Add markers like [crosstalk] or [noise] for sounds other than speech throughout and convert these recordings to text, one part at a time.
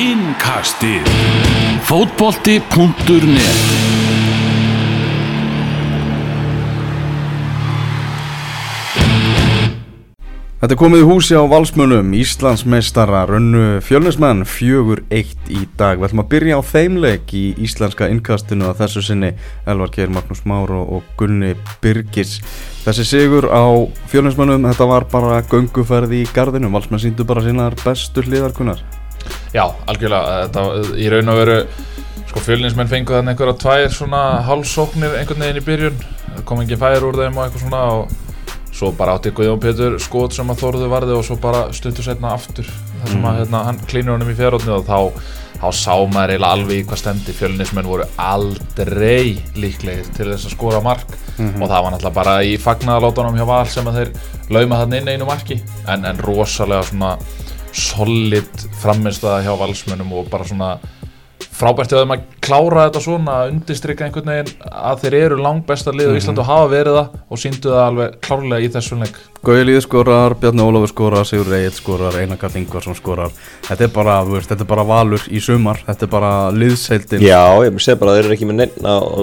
Innkastið Fótbolti.net Þetta komið í húsi á Valsmönum, Íslandsmeistara, rönnu fjölnismenn, fjögur eitt í dag. Við ætlum að byrja á þeimleik í íslenska innkastinu að þessu sinni Elvar Geir, Magnús Már og Gunni Birgis. Þessi sigur á fjölnismennum, þetta var bara gönguferð í gardinu, Valsmenn síndu bara sínar bestu hliðarkunnar. Já, algjörlega, þetta í raun og veru sko fjölinsmenn fengu þannig einhverja tvær svona hálfsóknir einhvern veginn í byrjun. Það kom ekki fær úr þeim og eitthvað svona og svo bara átti Guðjón Pétur skot sem að Þorðu varði og svo bara stuttur setna aftur. Þar sem að hérna, hann klínur honum í fjárhóttni og þá, þá sá maður eiginlega alveg í hvað stendi fjölinsmenn voru aldrei líklegir til þess að skora mark. Og það var náttúrulega bara í fagnaðalátunum hjá Val sem að þeir lauma þann inn einu marki. En, en rosalega svona solid framminnstaða hjá valsmönnum og bara svona frábært þeim að klára þetta svona að undistrykka einhvern veginn að þeir eru langt besta lið á Íslandi og hafa verið það og síndu það alveg klárlega í þessum leik. Gauði Líð skorar, Bjarni Ólafur skorar, Sigur Reyð skorar, Einar Karl Ingvarsson skorar. Þetta er bara, þú veist, þetta er bara valur í sumar, þetta er bara liðseildin. Já, ég segi bara að þeir eru ekki með nefna á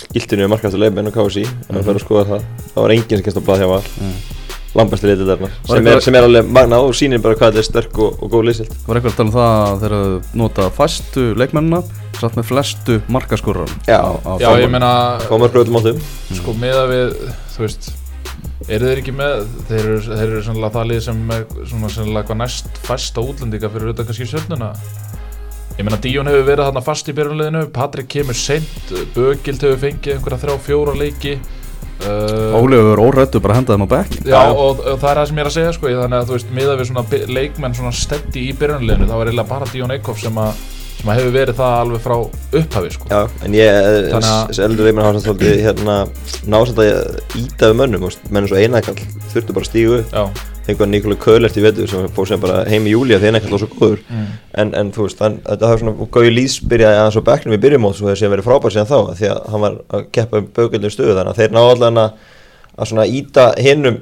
skiltinu um markaftur leifin og KSI Það fyrir að skoða það. Það var enginn sem kemst á blað hjá Val Lambæsti liðið þarna sem, eitthvað- er- sem er alveg magna og sýnir bara hvað þetta er sterk og, og góð liðsild var eitthvað að tala um það að þeir eru notað fæstu leikmennina satt með flestu markaskorur Já. Já, ég meina, Komar gröðum áttum. Sko meða við, þú veist eru þeir ekki með, þeir eru, þeir eru sannlega það lið sem er svona sannlega hvað næst fæsta útlendinga fyrir auðvitað kannski sjöfnuna ég meina Díón hefur verið þarna fast í byrjunliðinu Patrik kemur seint, Bögild hefur fengið einhverja þrjá fjóra leiki uh, Óli hefur órættu bara að henda þeim á bekk Já, og, og það er það sem ég er að segja sko, þannig að þú veist, miða við svona leikmenn svona steddi í byrjunliðinu, þá er eiginlega bara Díón Eikhoff sem að, sem að hefur verið það alveg frá upphafi sko. Já, en ég, Þannig að- þessi eldur leikmenn hafa samt svolítið hérna násamt að íta við mönnum og menn eins og einakall þurftu bara að stígu upp. Já, Þegar Nikola Köhlert í vetur sem fór sem bara heim í júli að því einakall var svo góður Mm. en, en þú veist, hann, þetta hafa svona Gauði Lýs byrjaði aðeins á bekknum í byrjumót svo þeir sem verið frábært síðan þá því að hann var að keppa um bögöldin stöðu þannig að þeir ná allan að, að svona íta hinnum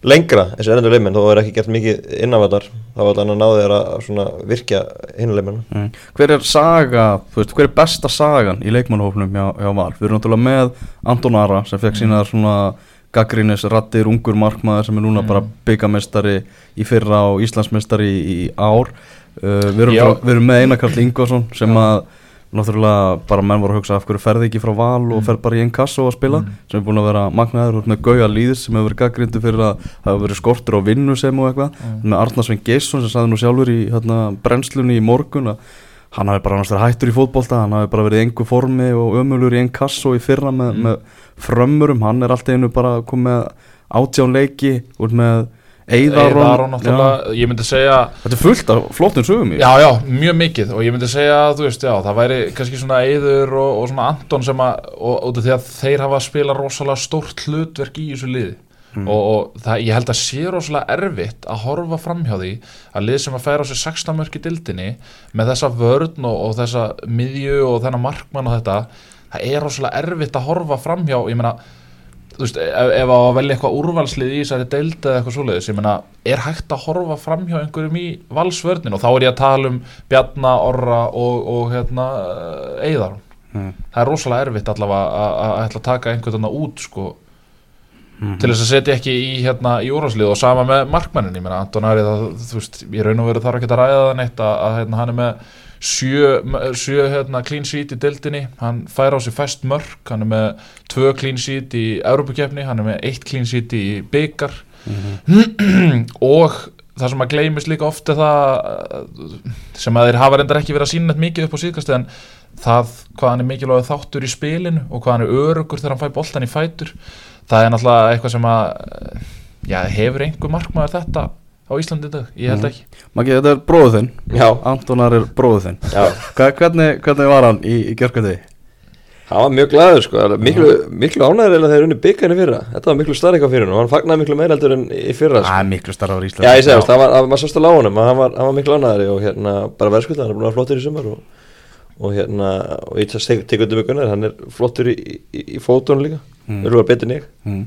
lengra þessi erendur leikmenn, þó er ekki gert mikið innanvallar þá var allan að ná þeir að að svona virkja hinnum leikmenn mm. Hver er saga, þú veist, hver er besta sagan í leikmannhófnum hjá, hjá Val? Við erum náttúrulega með Anton Ara sem fekk sína svona gaggrínis rattir ungur markmaður sem er núna bara byggamestari í fyrra og Íslandsmestari í, í ár. Uh, við, erum Já. frá, við erum með Einar Karl Ingvarsson sem að náttúrulega bara menn voru að hugsa af hverju ferði ekki frá Val og fer bara í einn kasso að spila sem er búin að vera magnaður. Með Gauja Lýðis sem hefur verið gaggrindu fyrir að hefur verið skortur á vinnu sem og eitthvað. Með Arnarsvein Geisson sem sagði nú sjálfur í hérna, brennslunni í morgun að hann hafi bara verið hættur í fótbolta hann hafi bara verið í engu formi og ömulur í einn kasso í fyrra með, með frömmurum. Hann er alltaf einu bara komið með átján leiki út með náttúrulega, ég myndi segja Þetta er fullt af flottum sögum Já, já, mjög mikið. Og ég myndi segja að þú veist, já, það væri kannski svona Eiður og, og svona Anton sem að, og, og því að þeir hafa að spila rosalega stórt hlutverk í þessu liði og, og það, ég held að sé rosalega erfitt að horfa framhjá því að lið sem að færa á sig 16 mörk í dildinni með þessa vörn og, og þessa miðju og þennan markmann og þetta það er rosalega erfitt að horfa framhjá, ég meina þú veist, ef, ef að velja eitthvað úrvalslið í þessari deild eða eitthvað svoleiðis, ég meina er hægt að horfa framhjá einhverjum í valsvörnin og þá er ég að tala um Bjarna, Orra og, og hérna Eiðar. Það er rosalega erfitt allavega að- að að að taka einhvern veginn út sko til þess að setja ekki í hérna í úrvalslið og sama með markmannin, ég meina Anton Ari það, þú veist, ég raun og veru þarf ekki að ræða það neitt að, að hérna, hann er með sjö, sjö hérna, clean sheet í deildinni, hann fær á sig fæst mörk, hann er með tvö clean sheet í Europakefni, hann er með eitt clean sheet í byggar [clears throat] og það sem að gleymist líka ofta það sem að þeir hafa reyndar ekki verið að sína mikið upp á síðkast en það hvað hann er mikilvæg þáttur í spilinu og hvað hann er örugur þegar hann fæ boltan í fætur það er náttúrulega eitthvað sem að já, hefur einhver markmaður þetta á Íslandi í dag, ég held ekki. Maggi, þetta er bróðu þinn. Antonar er bróðu þinn. Hvernig, hvernig var hann í, í gerkvæði? hann var mjög glæður sko, miklu, miklu ánæður eða þeir unni byggjarni fyrra. Þetta var miklu starri eitthvað fyrir hann og hann fagnaði miklu meira heldur en í fyrra sko. Það er miklu starfar í Íslandi Já, ég segi það, var, að lága honum, hann var, hann var miklu ánæðari og hérna, bara verðskulda, hann er búin að vera flottur í sumar og, og hérna, og ég tekur undir mig Gunnar, hann er flottur í, í, í fótunum líka, Mm. verður betur en ég. Mm.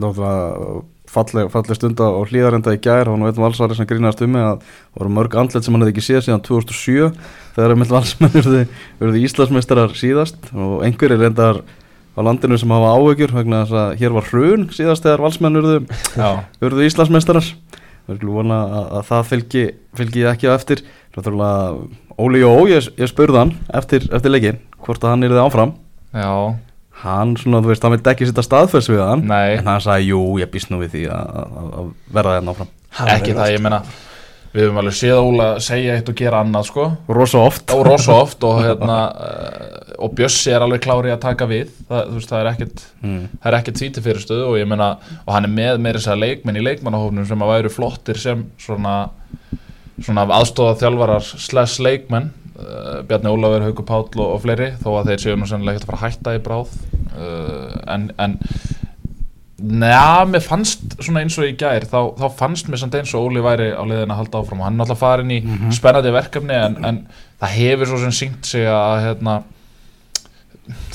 Það var það falleg, falleg stund á hlýðarenda í gær. Var nú einn valsari sem grínast um mig að það voru mörg andlet sem hann hefði ekki séð síðan 2007 þegar einmitt valsmenn verði Íslandsmeistarar síðast. Og einhverjir reyndar á landinu sem hafa áhugjur vegna þess að hér var hrun síðast þegar valsmenn verðu Íslandsmeistarar við erum vona að, að það fylgi, fylgi ekki á eftir. Óli Jó, ég, ég spurði hann eftir, eftir leikin hvort að hann er þið áfram. Já. Hann svona, þú veist, hann veit ekki sitta staðfess við hann Nei. en hann sagði, jú, ég býst nú við því að, að verða það náfram ekki það, ég meina við höfum alveg séð Óla segja eitt og gera annað sko. Rosa oft. Og rosa oft og hérna uh, og Bjössi er alveg klári að taka við. Það, veist, það er ekkert mm. það er ekkert tvíti fyrir stöðu og ég meina og hann er með meira þess að leikmenn í leikmannahófnum sem að væru flottir sem svona svona aðstóða þjálfarar slash leikmenn. Uh, Bjarni Ólafur, Haugur Páll og, og fleiri þó að þeir séu nú sennilega ekkert að fara að hætta í bráð. Uh, en, en Næja, mér fannst svona eins og í gær þá, þá fannst mér samt eins og Óli væri á leiðin að halda áfram og hann er alltaf farin í Mhm. spennandi verkefni en, en það hefur svo sem syngt sig að hérna,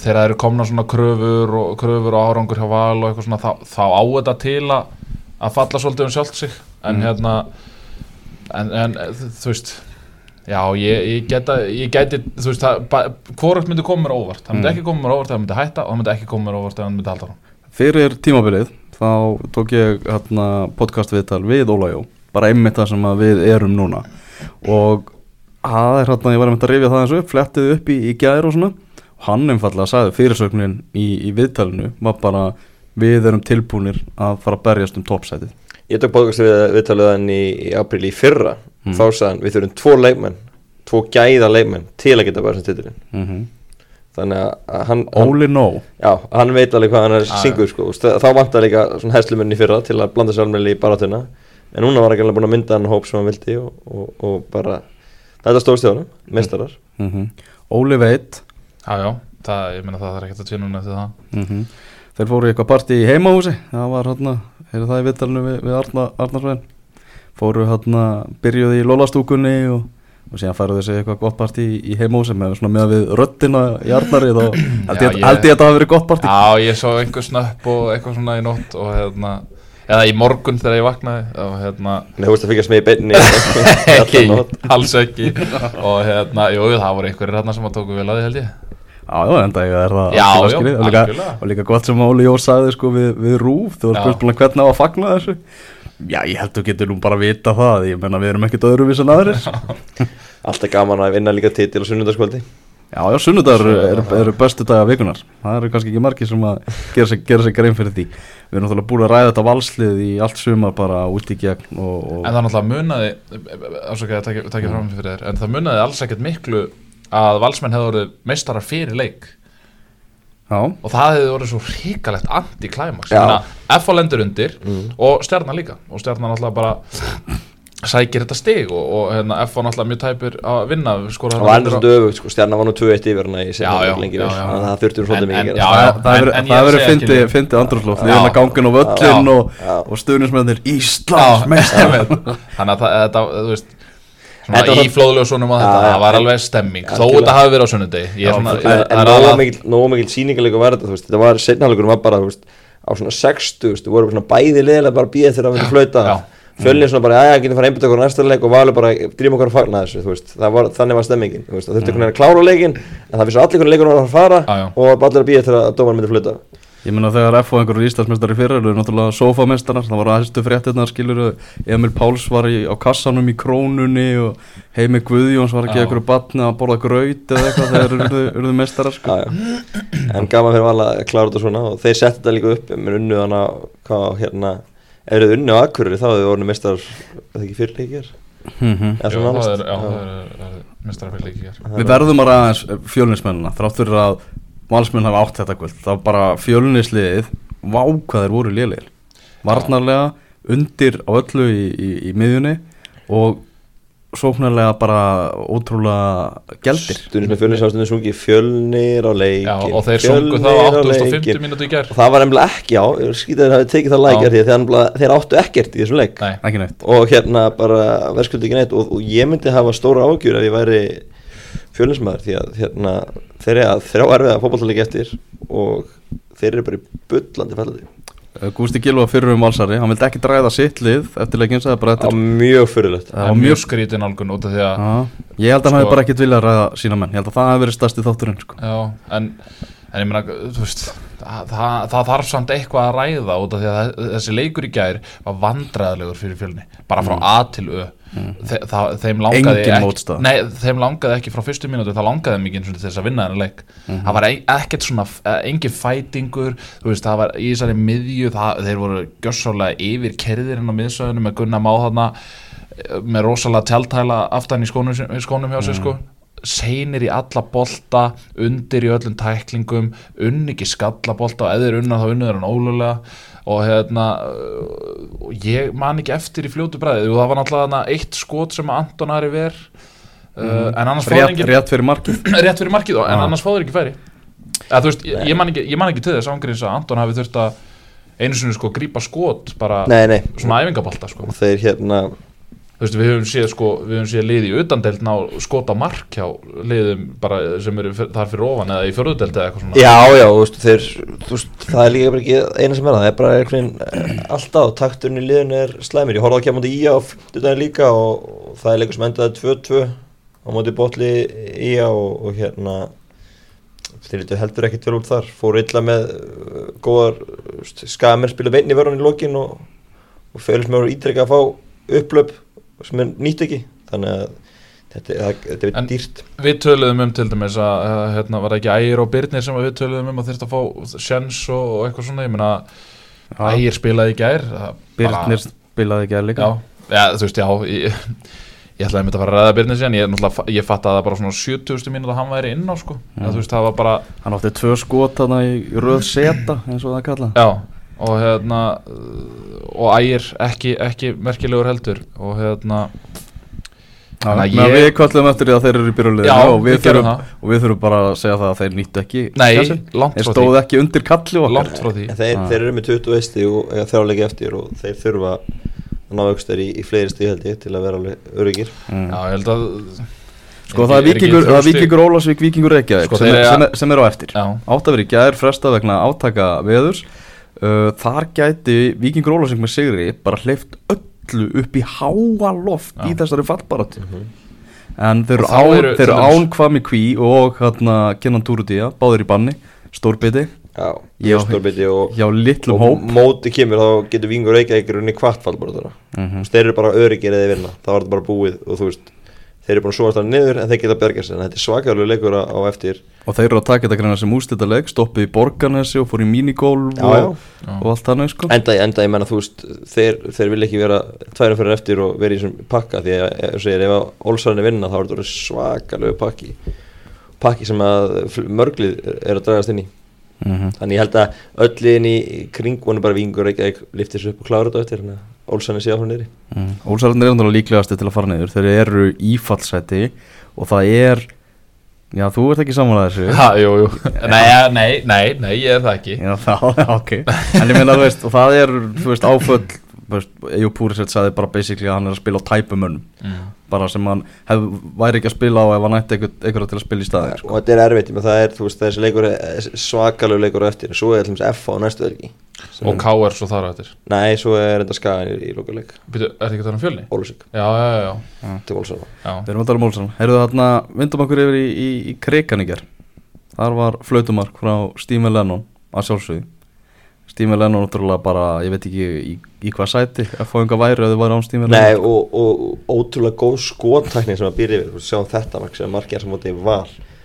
þegar það eru komna svona kröfur og kröfur og árangur hjá val og eitthvað svona þá, þá á þetta til að, að falla svolítið um sjálft sig en Mhm. hérna en, en þú veist já, ég, ég, geta, ég geti þú veist, hvort myndi koma mér óvart það myndi Mm. ekki koma mér óvart ef það myndi hætta og það myndi ekki koma mér óvart ef það myndi halda áfram fyrir tímabilið þá tók ég hérna, podcast viðtal við Ólajó bara einmitt það sem við erum núna og það er hérna, ég var einmitt að rifja það eins upp flettið upp í, í gær og svona og hann einfallega sagði fyrirsögnin í, í viðtalinu var bara við erum tilbúnir að fara að berjast um toppsætið Ég tók podcast við viðtaluðan í, í april í fyrra Mm. þá sagði hann við þurfum tvo leikmenn tvo gæða leikmenn til að geta bara sem titilin mm -hmm. Þannig að hann, hann, Óli Nó já, hann veit alveg hvað hann er Já, syngur sko. Þá vantar líka svona hæslumunni fyrra til að blanda sér alveg í baratuna en núna var ekki alveg búin að mynda hann hóp sem hann vildi og, og, og bara þetta stórstjóðanum, mestarar mm -hmm. Óli veit. Já, já, það, ég meina það þarf ekkert að tvinna eftir það. Mm þeir fóru í eitthvað partí í heimahúsi. Það var hérna, heyrðu það í viðtalinu við, við Arna, Arnarsvein fóru hérna, byrjuði í lólastúkunni og, og síðan færuðu sig eitthvað gott partí í, í heimahúsi með svona með við röddina í Arnari þá. [clears throat] Held ég, að það hafi verið gott partí? Já, ég svo einhver snöpp og eitthvað svona í nótt og hérna eða í morgun þegar ég vaknaði og hérna en þú veist að fylgjast með í beinni [laughs] ekki, alls ekki. [laughs] Og hérna, jú, það voru einhverjir hérna sem að tóku vel að því held ég. Já, já, enda ég er það Já, já, og, líka, og líka gott sem Óli Jó sagði sko við, við Rúf, þú var Já. spurt búin að hvernig á að fagna þessu Já, ég held þú getur nú bara að vita það ég menna við erum ekkert öðruvis en aðrir. Já, alltaf gaman að vinna líka titil á sunnundaskvöldi já, sunnudagur eru er bestu daga vikunar það eru kannski ekki margir sem að gera sig, gera sig grein fyrir því. Við erum náttúrulega búin að ræða þetta valslið í allt sumar bara út í gegn og, og En það náttúrulega munaði að taka fram fyrir þér en það munaði alls ekkert miklu að valsmenn hefði orðið meistarar fyrir leik Já, og það hefði orðið svo ríkalegt anti-climax. Já. F á lendur undir Mm. og stjarnan líka. Og stjarnan náttúrulega bara sækir þetta stig og, og hérna, F var náttúrulega mjög tæpur að vinna skora það var ennur svolítið öfugt sko, stjarnar var nú 2-1 yfir hana í að það þurfti um svolítið En- mikið það hefur en ég það er að segja, gangin á völlin Já. og, og stuðnismennir Íslands [laughs] þannig að það, þetta, þú veist svona var- í flóðljósunum og þetta, Já, já, það var alveg stemming. Þó þetta hafi verið á ég, en, nógu mikil, síningarleikur var þetta þetta var setnafleikurinn var bara á svona 60 þú voru svona bæði liðilega bara býða þegar það myndi flauta. Já. fjölnir svona bara, já, getum fara einbytt okkur á næsta leik? Og valur bara, drýma okkur að fagna þessu þú veist, það var, þannig var stemmingin þú veist, það þurfti einhvern veginn að klára leikin en það vissi allir hvernig leikurinn var að fara Já, já. og allir að býða þegar að dómarinn myndi flauta Ég meina þegar F og einhverjur Íslandsmeistari fyrir eru náttúrulega sofameistarar, það var aðeinsstu fréttirnar skilur Emil Páls var í, á kassanum í krónunni og Heimi Guðjóns var ekki einhverju batni að borða graut eða eitthvað þegar urðu, urðu meistarar sko. en gaman fyrir vala að klára þetta svona og þeir settu þetta líka upp með unnu hana, hvað, hérna þeir unnu á Akureyri þá hefur orðinu mestar það ekki fyrir leikir Mhm. er, já, það er, er mistarafél ekki hér Við verðum að ræða aðeins fjölunismennina þrátt fyrir að valsmenn hafa átt þetta kvöld. Þá bara fjölunisliðið vá hvað þeir voru lélegir. Varnarlega, undir á öllu í, í, í miðjunni og sóknarlega bara ótrúlega geldir. Stundum með fjölnir sástundum sungi fjölnir á leikin Já, og þeir sungu það á 850 mínútu í gær. Og það var nefnilega ekki á skýta þeir hafi tekið það lækjar því að þeir, áttu ekkert í þessum leik. Nei, og hérna bara verðskuldi ekki neitt. Og, og ég myndi hafa stóra ágjur ef ég væri fjölinsmaður því að hérna, þeir eru að þrjá erfiða fótballtalegi eftir og þeir eru bara í bullandi fællandi Uh, Gústi Gilva fyrir um valsari, hann vildi ekki dræða sitt lið eftir leikinn, sagði bara á eftir mjög fyrirlegt Það var er mjög- skrítin álgun út af því að Já, Ég held að hann Sko- hefði bara ekkert viljað ræða sína menn. Ég held að það hefði verið stærsti þátturinn sko. Já, en, en ég meina, þú veist, það, það, það þarf samt eitthvað að ræða út af því að þessi leikur í gær var vandræðilegur fyrir fjölni, bara frá A til Ö. Þe, það, þeim langaði Engin ekki, mótstaða. nei, þeim langaði ekki frá fyrstu mínútu, það langaði mikið þess að vinna þennan leik. Það var e ekkert svona, eh, engin fætingur, þú veist, það var í þessari miðju, þeir voru gjössálega yfir kerðirinn á miðsöðunum með Gunnar Má þarna eh, með rosalega tjáltæla aftan í skónum, í skónum hjá sér sko seinir í alla bolta undir í öllum tæklingum unni ekki skallabolta og eða er unna þá unnur hann ólulega og hérna og ég man ekki eftir í fljótu bræði og það var náttúrulega þarna eitt skot sem Anton Ari ver uh, en annars rétt, ekki rétt fyrir markið. [clears throat] Rétt fyrir markið og, en Já. annars fáður ekki færi. Eða, veist, ég, ég, man ekki, ég man ekki til þess ángríns að Anton hafi þurft að einu sinni sko grípa skot bara nei, nei, svona æfingabolta sko. Og þeir hérna veist, við höfum séð sko, við höfum séð liði í utandeldna og skota mark hjá liðum bara sem eru þar fyrir ofan eða í fjörðudeld eða eitthvað svona. Já, já, þú veist, þeir, þú veist, það er líka bara ekki eina sem er það, það er bara einhvern veginn alltaf, takturinn í liðinu er slæmir, ég horfði á að kemja mútið í á fyrstudaginn líka og, og það er leikur sem endaði 2-2 á mútið botli í á og, og hérna þeir litur heldur ekkert vel út þar, fóru illa með uh, góðar, skamir spila veinn í vörðan í lokin og, og sem er nýtt ekki, þannig að þetta, þetta er dýrt. Við töluðum um til dæmis að að, hérna, var ekki Ægir og Birnir sem við töluðum um að þurft að fá sjens og, og eitthvað svona, ég meina Ægir spilaði í gær það bara- Birnir spilaði ekki að líka. Já, já, þú veist, já ég, ég ætlaði að mynda að fara að ræða Birnir síðan ég, ég fatt að það bara svona 70. mínúti að hann væri inn á sko, að, þú veist, það var bara Hann átti tvö skot þarna í röð seta eins og það kallað. Já, og hérna uh, og ægir ekki, ekki merkilegur heldur. Og hérna að Ég... Við kvöllum eftir því að þeir eru í Já, byrjuleginu og, og við þurfum bara að segja það að þeir nýttu ekki Nei, langt Þeir frá stóðu því ekki undir kalli okkar. Þeir, Ah. þeir eru með 20 veisti og þrjáleiki eftir og þeir þurfa að ná aukstar í, í fleiri ég til að vera alveg öryggir mm. Já, ég held að Sko það er vikingur, það er vikingur Ólasvík, vikingur Reykjavík Sko, sem, þeir er, sem, er, sem er á eftir. Já, Átt að vera í gær fresta vegna átaka veðurs uh, Þar gæti vikingur Ólasvík með sigri bara hleyft öllu upp í háa loft í Já. þessari fallbaratu En þeir eru Og þá án, eru þeir eru til dæmis- án Kvami Kví og hérna Kennan Túrudía, báðir í banni stórbiti. Já, Já. stórbiti og, litlum og hóp. móti kemur þá getur vingur Reykjavík runni kvart fallbarátuna mm þeir eru bara öryggir eða vinna. Þá er þetta bara búið og þú veist þeir eru búin að svoast það niður en þeir geta bergað sér. En þetta er svakalega leikur á, á eftir. Og þeir eru að taka þetta greina sem ústættaleg stoppið í borgarnesi og fór í minigólf og, og allt þannig sko. Enda, enda ég menna þú veist þeir, þeir vil ekki vera tværum fyrir eftir og vera í þessum pakka því að segir, ef að Olsarinn er vinna þá er þetta svakalegu pakki. Pakki sem að mörglið er- að dragast inn í. Mm Þannig ég held að öll liðin í kring vonu bara vingur ekki að lifta þessu upp og klára þetta á eftir Þannig að Olsen er síðan frá niðri. Mm. Ólsarðin er náttúrulega líklegasti til að fara niður. Þeir eru ífallsæti og það er Já, þú ert ekki samanlega þessu. Ha, jú, jú. [laughs] Nei, nei, nei, nei, ég er það ekki. Já, það, [laughs] já, ok. En ég veist, og það er, þú veist, áföll Ejú Púrisett sagði bara basically að hann er að spila á tæpumönnum. Mm. bara sem hann hef, væri ekki að spila á ef hann ætti einhver- einhverja til að spila í staðin sko. Og þetta er erfitt, það er, veist, þessi leikur svakalegu leikur á eftir. Svo er alltaf F á næstu örgi og K.R. svo þar á eftir? Nei, svo er þetta skagan í, í lokuleik Býtu, er þetta ekki þannig fjölni? Ólusik, Já, já, já, já, til já. Við erum að tala um Ólsarðin Heyrðu þarna, vindum okkur yfir í, í, í Kreikaníkjar Þar var flautumark frá Stími Lennon að sjálfsögðu. Stími Lennon náttúrulega bara, ég veit ekki í, í hvað sæti að fá einhver væri að þið væri án Stími Nei, Lennon. og, og ótrúlega góð skotækning sem að býr yfir. Sjáum þetta mark sem markið sem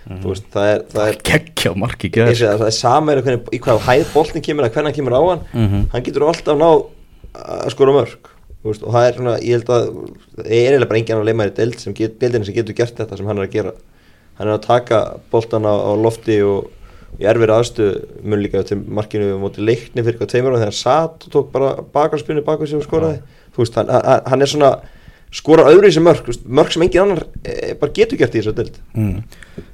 val Þú veist, það er, það er Gekkja mark í Ég gerð segi að það er er hvernig, í hvað hæð boltin kemur að hvernig kemur á hann. Mhm. hann getur alltaf náð að skora mörg veist, og það er svona, ég held að það er eiginlega bara enginn að leima í deild sem, get, sem getur gert þetta sem hann er að gera. Hann er að taka boltan á, á lofti og í erfir aðstöð mun líka til markinu móti leikni fyrir hvað tveimur og þegar hann satt og tók bara bakarspinni bakur sem skoraði. Þú veist, hann, hann er svona skora öðru í þessi mörg, mörg sem engin annar e, bara getur gert í þessu deild mm.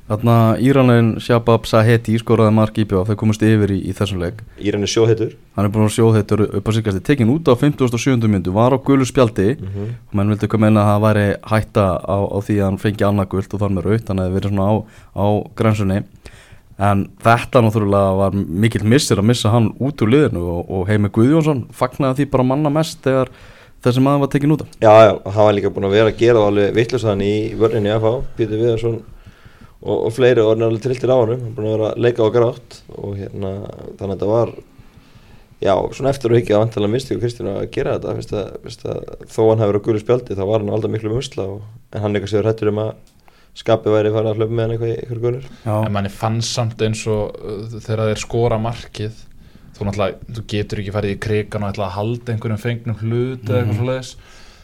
Þarna Íranin Shabab Saheti skoraði mark í bjóð þau komast yfir í, í þessum leik í reyni sjóheitur hann er búin að sjóðheitur upp á síkasti tekin út á 57. myndu, var á gulu spjaldi Mhm. og menn vildi ekki meina að það væri hætta á, á því að hann fengi annað gult og þar með raut, hann hefði verið svona á, á grensunni en þetta náttúrulega var mikill missir að missa hann út úr liðinu og, og Þegar þessi maður var tekin út af. Já, já, hann var líka búin að vera að gera alveg vittlusaðan í vörninni FH, Pítur Viðarsson og, og fleiri og hann er alveg trilltir á hann hann er búin að vera að leika á grátt og hérna, þannig að þetta var já, svona eftir og higgja að vantilega misti og Kristján að gera þetta fyrst að, fyrst að þó hann hefur verið á gulu spjaldi þá var hann aldrei miklu musla og, en hann eitthvað séður hættur um að skapi væri farið að hlöfum með hann eitthvað í ykkur gunur en manni fannst samt eins og uh, þegar þeir skora markið þú náttúrulega, þú getur ekki farið í krigan og ætla að halda einhverjum fengnum hlut eða eitthvað svoleiðis.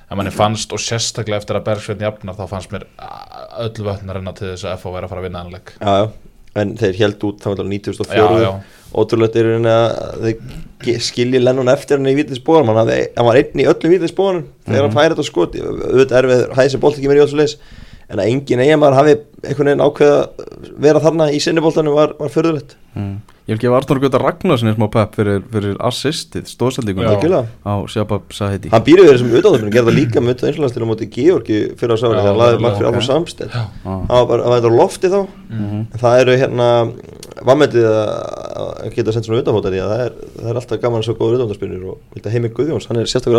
En manni fannst og sérstaklega eftir að Bergsveitn jafnar þá fannst mér öll vötn að renna til þess að FH væri að fara að vinna ennleik Já, já, en þeir held út þá já, 94 já, ótrúlega er hérna að þeir skilji Lennon eftir hann í vítinsbóðum hann, var einn í öllum vítinsbóðunum þegar hann færi þetta skoti auðvitað er við hæsi í en að engin eigamar hafi einhvern veginn ákveða að vera þarna í sinni bóltanum var, var förðulegt mm. Ég vil gefa Arnur Gauta Ragnarssoni smá pepp fyrir, fyrir assistið. Algjörlega. á Shabab Sahedi hann býrði verið sem auðvitaðum gerði það líka með einslandstil á móti Georgi fyrir sári Já, þegar hann laði mark fyrir Samstedt Já. hann var bara, hann var þetta lofti þá Mhm. en það eru hérna vammetið að geta sendt svona utanfótari það er, það er alltaf gaman að svo góður utanfótarspinnur og Heimi Guðjóns, hann er sérstakur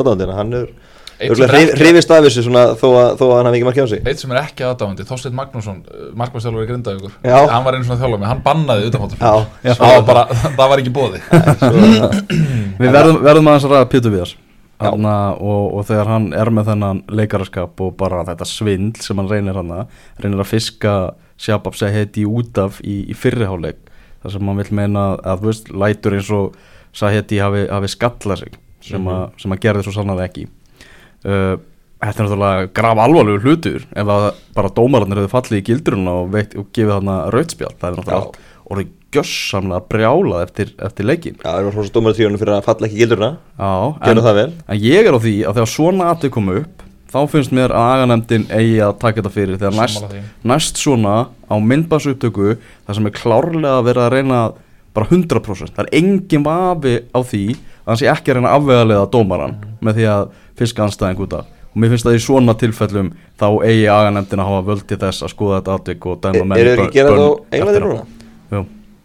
hrifist af þessu svona þó að, þó að hann hafi ekki markið á sig. Eitt sem er ekki aðdáðandi, Þorsteinn Magnússon markvæmstjálfur í Grindavíkur. Hann var eins og þjálfur með, hann bannaði já. það var bara, [laughs] það var ekki bóði Svo, [clears throat] Við verðum, verðum aðeins að ræða Pétur Viðars. Og, og þegar hann er með þennan leikaraskap og bara þetta svindl sem hann reynir hann reynir að fiska Shabab Sahedi út af í, í fyrriháleik þar sem hann vil meina að veist, lætur eins og Sahedi hafi, hafi skallað sig sem, að, sem að gerði svo sannlega ekki uh, Þetta er náttúrulega graf alvarlegur hlutur ef að bara dómararnir hefur fallið í gildruna og, og gefið þarna rautspjál það er náttúrulega Já. allt orðið gjössamlega brjálað eftir, eftir leikin já, það er svona stómar tíunum fyrir að falla ekki gildurna Já, Gerðu það vel. En ég er á því að þegar svona atvik komu upp þá finnst mér að aganemdin eigi að taka þetta fyrir þegar næst, næst svona á myndbansuptöku það sem er klárlega að vera að reyna bara 100% það er engin vafi á því hann sé ekki að reyna að afvegalega dómaran með því að fiska anstæðing út af og mér finnst að í svona tilfellum þá eigi aganemdin að hafa völd til þess að skoða þetta atvik og dæma menn Eru í þeir börn- ekki gera það á Englandi núna? Jú.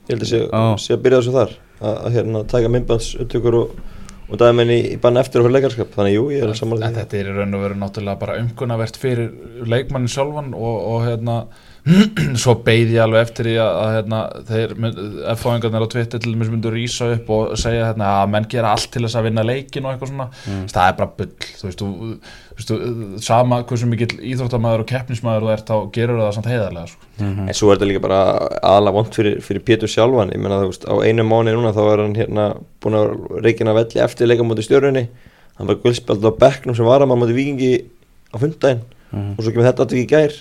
Ég held að sé, Já. sé að byrja þessu þar að, að hérna taka myndbands upptökur og, og dæmenn í, í bann eftir og fyrir leikarskap þannig jú, ég er samanlega en þetta er í raun og veru náttúrulega bara umkunnavert fyrir leikmannin sjálfan og, og hérna [clears throat] svo beigði ég alveg eftir því að, að hérna, þeir F-fáingarnir á Twitter til dæmis myndu rýsa upp og segja hérna, að menn gera allt til þess að vinna leikin og eitthvað svona. Það er bara bull þú veist, þú, þú veist, þú, sama hversu mikill íþróttamæður og keppnismæður þú ert þá gerur það samt heiðarlega sko. En svo er þetta líka bara aðalega vond fyrir, fyrir Pétur sjálfan, ég menna þú veist, á einu mánu núna þá er hann hérna búin að reikina velli eftir leika mútið stjórnunni, hann var guldspjald á bekknum sem var að maður mútið vikingi á fundaginn Mhm. og svo kemur þetta aðtöki í gær,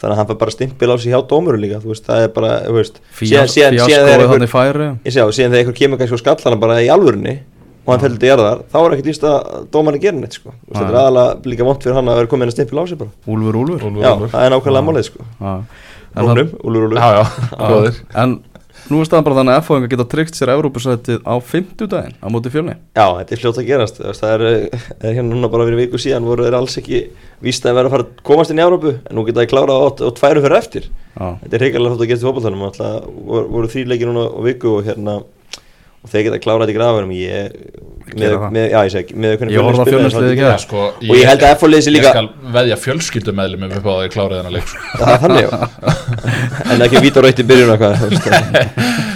þannig að hann fær bara stimpil á sig hjá dómuru líka, þú veist, það er bara, þú veist, síðan, síðan, þegar einhver, þannig færi. Ég sé á, síðan þegar einhver kemur kannski og skall hann bara í alvörunni og hann fellur til jarðar, þá er ekkert víst að dómarni gerir neitt, sko, Þú veist, þetta er aðalega líka vond fyrir hann að vera komið inn að stimpil á sig bara, Úlfur, Úlfur. Úlfur, já, Úlfur. það er nákvæmlega málið, sko, Rúnum, Já, góðir. En nú er staðan bara þannig að F-fáingar geta tryggt sér Evrópusætið á 50 daginn á móti fjölni. Já, þetta er fljótt að gerast. Það er, er hérna núna bara fyrir viku síðan voru þeir alls ekki víst að vera að fara að komast inn í Európu en nú geta þeir klárað á tværu fyrir eftir. Já, þetta er hrigalega fljótt að gerast í alltaf voru, voru þrý leikir núna á viku og hérna og þeir geta klárað þetta í grafunum ég, með, með, já, ég segi, með Ég spilaði, gær. Já, sko, Og ég held að sé líka- Ég skal veðja fjölskyldumeðlum upp á að þeir klárið þennan leik sko. það er þannig [laughs] en ekki víta rautt í byrjun og eitthvað þú veist.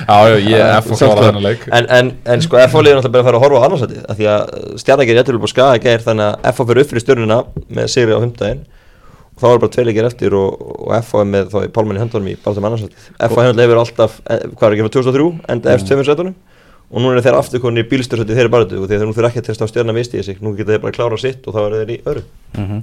Já, já, ég er F og Samt klárað sko. þennan leik en, en, en sko FH liður náttúrulega bara að fara að horfa á annarsætið af því að stjarnagir jættur upp á skaga gær þannig að FH fyrir upp fyrir stjörnuna með sigri á humdægin og þá er bara tvei leikir eftir og, og FH er með þá í pálmann í höndunum í bara um annarsætið FH hefur alltaf, eh, hvað er ekki frá 2003 enda eftir tveimur sætunum og nú er þeir aftur konið í bílstörsætið þeirri barðu og þeir nú þeir ekki að testa á stjörna misti í sig nú geta þeir bara að klára sitt og þá er þeir í öru mm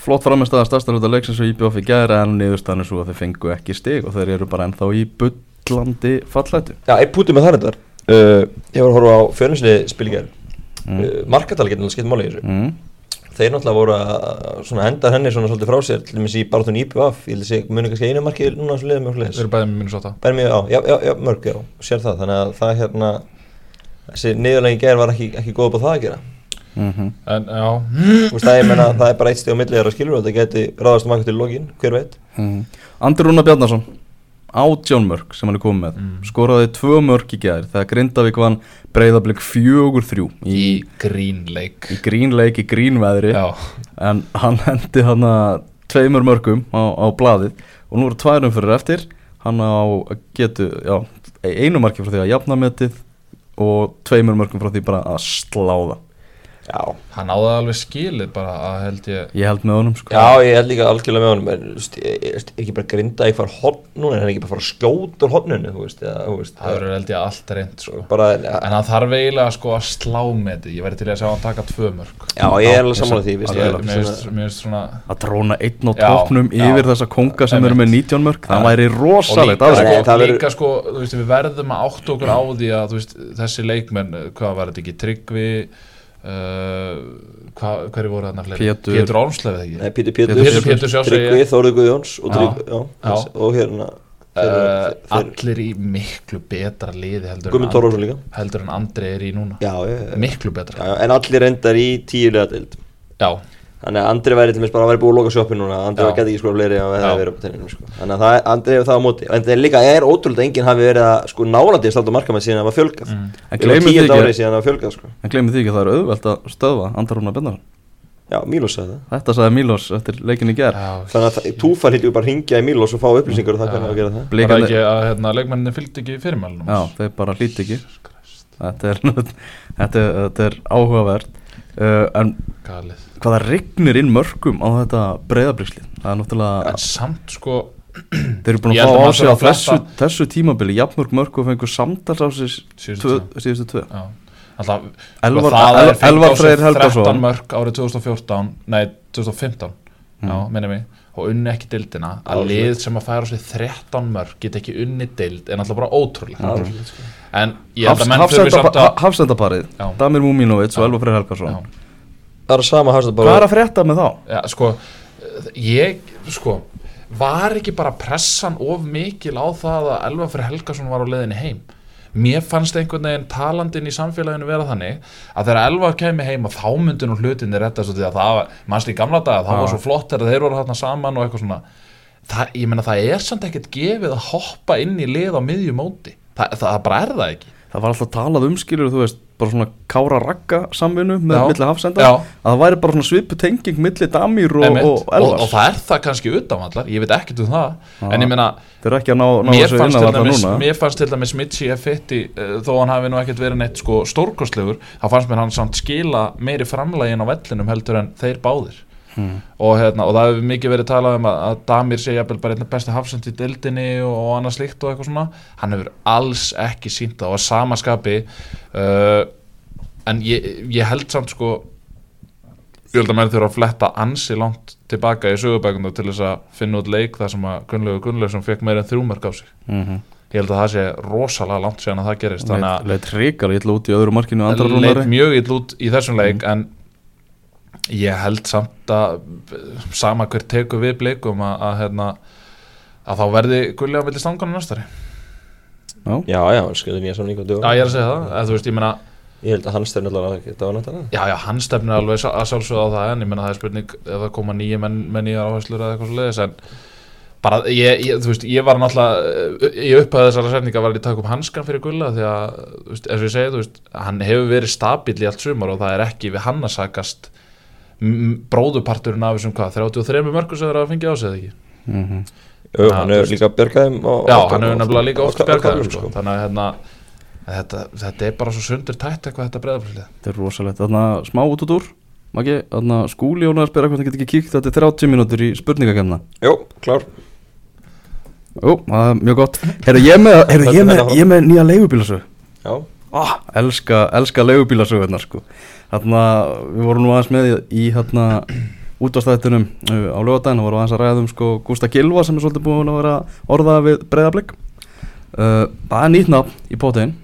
Flott framist að stærsta hluta leiksins og IBF í gæri en niðurstaðan er svo að þeir fengu ekki stig og þeir eru bara ennþá í bullandi fallætu Já, einn pútið með það reyndar. Uh, Ég var að horfa á fjörninsliði spilíkjær Mm. uh, Markatali getur náttúrulega skipt máli í þessu. Mm. Þeir náttúrulega voru að svona henda henni svona svolítið frá sér til dæmis í baráttun IPVF ég held að sé muni kannski einu marki núna sem liðum mjög Við erum bæðið með Minnesota. Bæri mjög, já, já, já, já, mörg, já, sér það. Þannig að það hérna þessi niðurlegin ger var ekki, ekki góð upp á það að gera. Mm En já, Þú veist það, ég menna, það er bara eitt stíð á millið og þetta geti ráðast um eitthvað til lokin, hver veit. Mm. Andri Rúnar Bjarnason átján mörg sem hann er komið með. Skoraði tvö mörg í gæðir þegar Grindavík vann breyðablík fjögur þrjú í grínleik í grínleik, í grínveðri. Já, en hann hendi hann að tveimur mörgum á, á blaðið og nú eru tværum fyrir eftir. Hann á getu, já, einu marki frá því að jafna metið og tveimur mörgum frá því bara að sláða Já, hann áði alveg skilið bara að held ég ég held með honum sko. Já ég held líka algjörlega með honum en veist, ég- ég- er ekki bara grinda í fara hotn núna, en hann ekki bara fara að skjóta úr veist, veist það verður held ég allt reynd sko. bara, en hann þarf eiginlega sko að slá með því ég væri til að sjá hann taka tvö mörg já, ég er alveg því, veist, mér finnst svona að dróna einn á já. yfir þessa konga sem eru með 19 mörg það væri og rosalegt sko, það verður- líka sko, veist, við verðum að átta okkur á því að veist, þessi leikmenn, hvað var þetta ekki Tryggvi uh, hvað, hverju voru þarna fleiri? Pétur. Pétur ekki Pétur Pétur já, Tryggvi, ég. Þórður Guðjóns og, Já. Trygg, já, Já. og hérna uh, þeir- þeir- allir í miklu betra liði heldur, en, heldur en Andri er í núna Já, ég, miklu betra já, já, en allir endar í tíulega deild já, Þannig að Andri væri til mér bara að vera búið að loka sjoppin núna Andri var gæti ekki sko fleiri að það Já. hefði verið upp á tenninu sko. Þannig að það, er- Andri hefur það á móti. En það er líka er ótrúlega að enginn hafi verið að sko nálandi að státa markamætt síðan að var fjölgað. Mm. En varum því ekki- árið síðan að var fjölgað sko. En glemir því ekki að það er auðvelt að stöðva Andar Rúnar Bendarsson Já, Mílos sagði það. Þetta sagði Mílos eftir leikin í ger já. Þannig að það- Túfar hýttu bara að ringja í Mílos og fá upplýsingar og það hvernig að gera það Já, hvaða rignir inn mörgum á þetta breyðablíkslið Það er náttúrulega en samt sko Þeir eru búin Ég að fá á sig á þessu, þessu tímabili Jafnmörg mörg og fengur samtals á sig Síðustu tvö, já. Elvar- sko, er Freyr Helgason. 13 mörg árið 2014 nei 2015 já, Mm. minni mig. Og unni ekki deildina. Að Já, lið sem að færa á sig 13 mörg get ekki unni deild en alltaf bara ótrúlega Já, en ég held að menn þurfi samt að Hafsendaparið. Já. Damir Múminovits og Já. Elvar Freyr já, Helgarsson Það er sama hafst Hvað er að frétta með þá? já, sko ég, sko var ekki bara pressan of mikil á það að Elva fyrir Helgason var á leiðinni heim? Mér fannst einhvern veginn talandinn í samfélaginu vera þannig að þegar Elva kemi heim að þá myndi nú hlutinni því að það var, mannst í gamla daga það var svo flott þegar þeir voru þarna saman og eitthvað svona. Það, ég meina það er samt ekkert gefið að hoppa inn í lið á miðjum móti. Það, það, það bara er það ekki. Það var alltaf talað um skilur, þú veist, bara svona kára ragga samvinnu með milli hafsenda. Já. að það væri bara svona svipu tenging milli Damir og, og og, Elvars. og það er það kannski utanvallar, ég veit ekkert um það. Já. en ég meina mér fannst, dæmis, mér fannst til dæmis Mitchi F1 uh, þó hann hafi nú ekkert verið neitt sko stórkostlegur þá fannst mér hann samt skila meiri framlægin á vellinum heldur en þeir báðir hmm. og, hérna, og það hefur mikið verið talað um að, að Damir sé jafnvel bara einn besta hafsend í dildinni og, og annað slíkt og eitthvað svona hann hefur alls ekki sínt það og að samaskapi uh, en ég, ég held samt sko ég held að menn þurfa að fletta ansi langt tilbaka í sögubækunda til þess að finna út leik þar sem að Gunnlaugur Gunnlaugsson fekk meira en þrjúmörk á sig mm -hmm. ég held að það sé rosalega langt síðan að það gerist þannig að Leit hrikar illa út í öðru markinu leit mjög ill út í þessum leik en ég held samt að sama hver tekur við blikum að, að, hérna, að þá verði gulli á milli stangunum næstari. Já, Já, já, skriðu nýja samning á dögum Já, ég er að segja það, eða þú veist, ég meina Ég held að hann stefnir allavega ekki þetta á nættana já, já, hann stefnir alveg að sjálfsögða á það en ég meina það er spurning ef það koma nýja menn með nýjar áherslur eða eitthvað svo leiðis en bara, ég, ég, þú veist, ég var náttúrulega í upphæðu þessara setninga var ég taka upp hanskan fyrir gulla því að, þú veist, eins og ég segi, þú veist hann hefur verið stabíl í allt sumar og það er ekki við hann að sakast m- bróðuparturinn af þessum hvað 33 mörgur sem þeir að fengið á sig eða ekki? Mm -hmm. Jú, Já, hann hefur líka bjargaðum Já, hann hefur nefnilega líka oft bjargaðum sko. sko. þannig að hérna, þetta, þetta er bara svo sundur tætt eitthvað þetta breyðaflið Þetta er rosalegt, þarna smá út út úr Maggi, þarna skúli Jónar spyrir hvort hann get ekki kíkt Þetta er 30 mínútur í spurningakefna. Jú, klár. Jú, það er mjög gott. Herra, ég er með, er með, ég er með nýja leigubílasög Já, ah, Elska, elska leigubílasögurnar sko. Þarna, við vorum nú aðeins með í, hérna útváðstættunum uh, á lögadaginn og vorum aðeins að ræða um sko Gústa Gilva sem er svolítið búin að vera orðað við breyðablík uh, Það er nýtt nafn í pótein